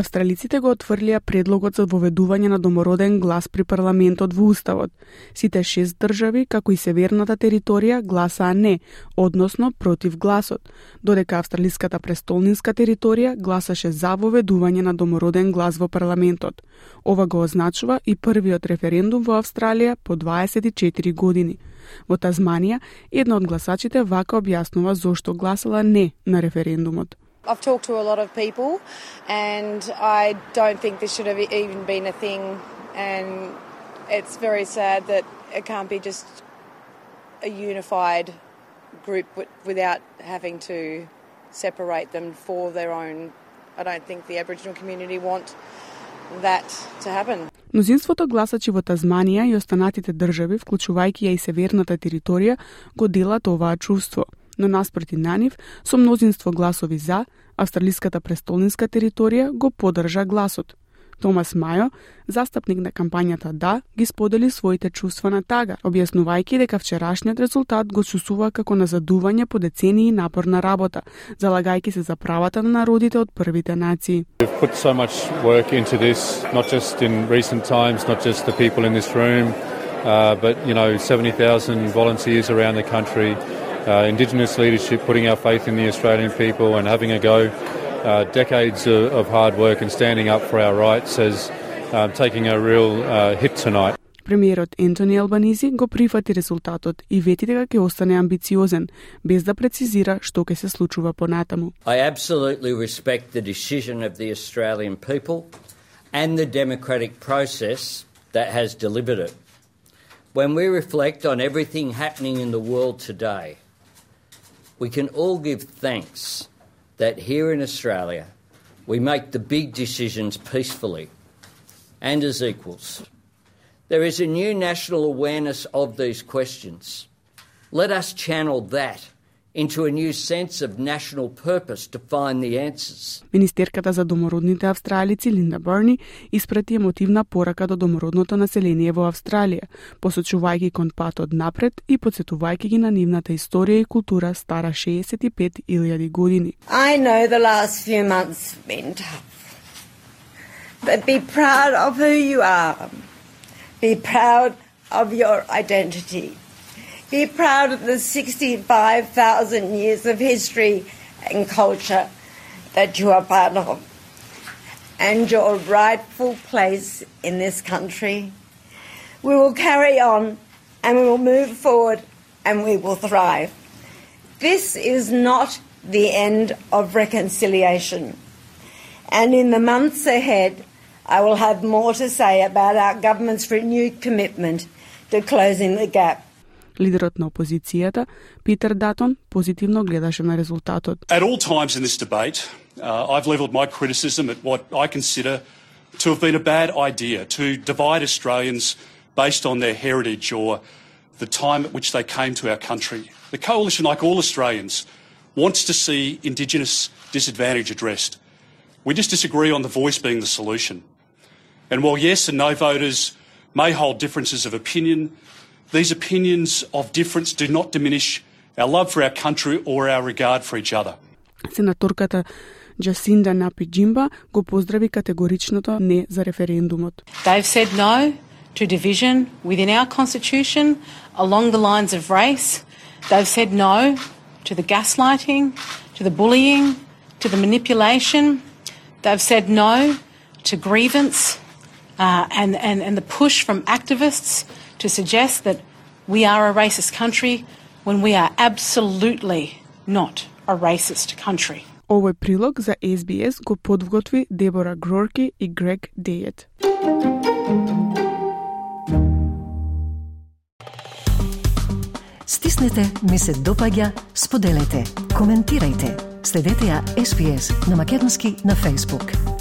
Австралиците го отфрлија предлогот за воведување на домороден глас при парламентот во Уставот. Сите шест држави, како и северната територија, гласаа не, односно против гласот, додека австралиската престолнинска територија гласаше за воведување на домороден глас во парламентот. Ова го означува и првиот референдум во Австралија по 24 години. Во Тазманија, една од гласачите вака објаснува зошто гласала не на референдумот. I've talked to a lot of people, and I don't think this should have even been a thing. And it's very sad that it can't be just a unified group without having to separate them for their own. I don't think the Aboriginal community want that to happen. Мнозинството гласачи во Тазманија и останатите држави, вклучувајќи ја и северната територија, го делат оваа чувство – но наспроти на нив, со мнозинство гласови за, австралиската престолнинска територија го подржа гласот. Томас Мајо, застапник на кампањата Да, ги сподели своите чувства на тага, објаснувајќи дека вчерашниот резултат го чувствува како назадување по децении напорна работа, залагајќи се за правата на народите од првите нации. We've put so much work into this, not just in recent times, not just the people in this room, uh, but you know, 70,000 volunteers around the country uh, Indigenous leadership, putting our faith in the Australian people and having a go. Uh, decades of, of, hard work and standing up for our rights as um, taking a real uh, hit tonight. Премиерот Ентони Албанизи го прифати резултатот и вети дека ќе остане амбициозен, без да прецизира што ќе се случува понатаму. I absolutely respect the decision of the Australian people and the democratic process that has delivered it. When we reflect on everything happening in the world today, we can all give thanks that here in Australia we make the big decisions peacefully and as equals. There is a new national awareness of these questions. Let us channel that into a new sense of national purpose to find the answers. Министерката за домородните австралици Линда Барни испрати емотивна порака до домородното население во Австралија, посочувајќи кон патот напред и подсетувајќи ги на нивната историја и култура стара 65.000 години. I know the last few months have been tough. But be proud of who you are. Be proud of your identity. Be proud of the 65,000 years of history and culture that you are part of and your rightful place in this country. We will carry on and we will move forward and we will thrive. This is not the end of reconciliation. And in the months ahead, I will have more to say about our government's renewed commitment to closing the gap. Лидерот на опозицијата, Питер Датон, позитивно гледаше на резултатот. At all times in this debate, uh, I've levelled my criticism at what I consider to have been a bad idea to divide Australians based on their heritage or the time at which they came to our country. The coalition, like all Australians, wants to see Indigenous disadvantage addressed. We just disagree on the voice being the solution. And while yes and no voters may hold differences of opinion, These opinions of difference do not diminish our love for our country or our regard for each other. Сенаторката Джасинда Напи Джимба го поздрави категоричното не за референдумот. They've said no to division within our constitution along the lines of race. They've said no to the gaslighting, to the bullying, to the manipulation. They've said no to grievance uh, and, and, and the push from activists to suggest that we are a racist country when we are absolutely not a racist country. Овој прилог за SBS го подготви Дебора Грорки и Грег Дејет. Стиснете, ми се допаѓа, споделете, коментирајте. Следете ја SBS на Македонски на Facebook.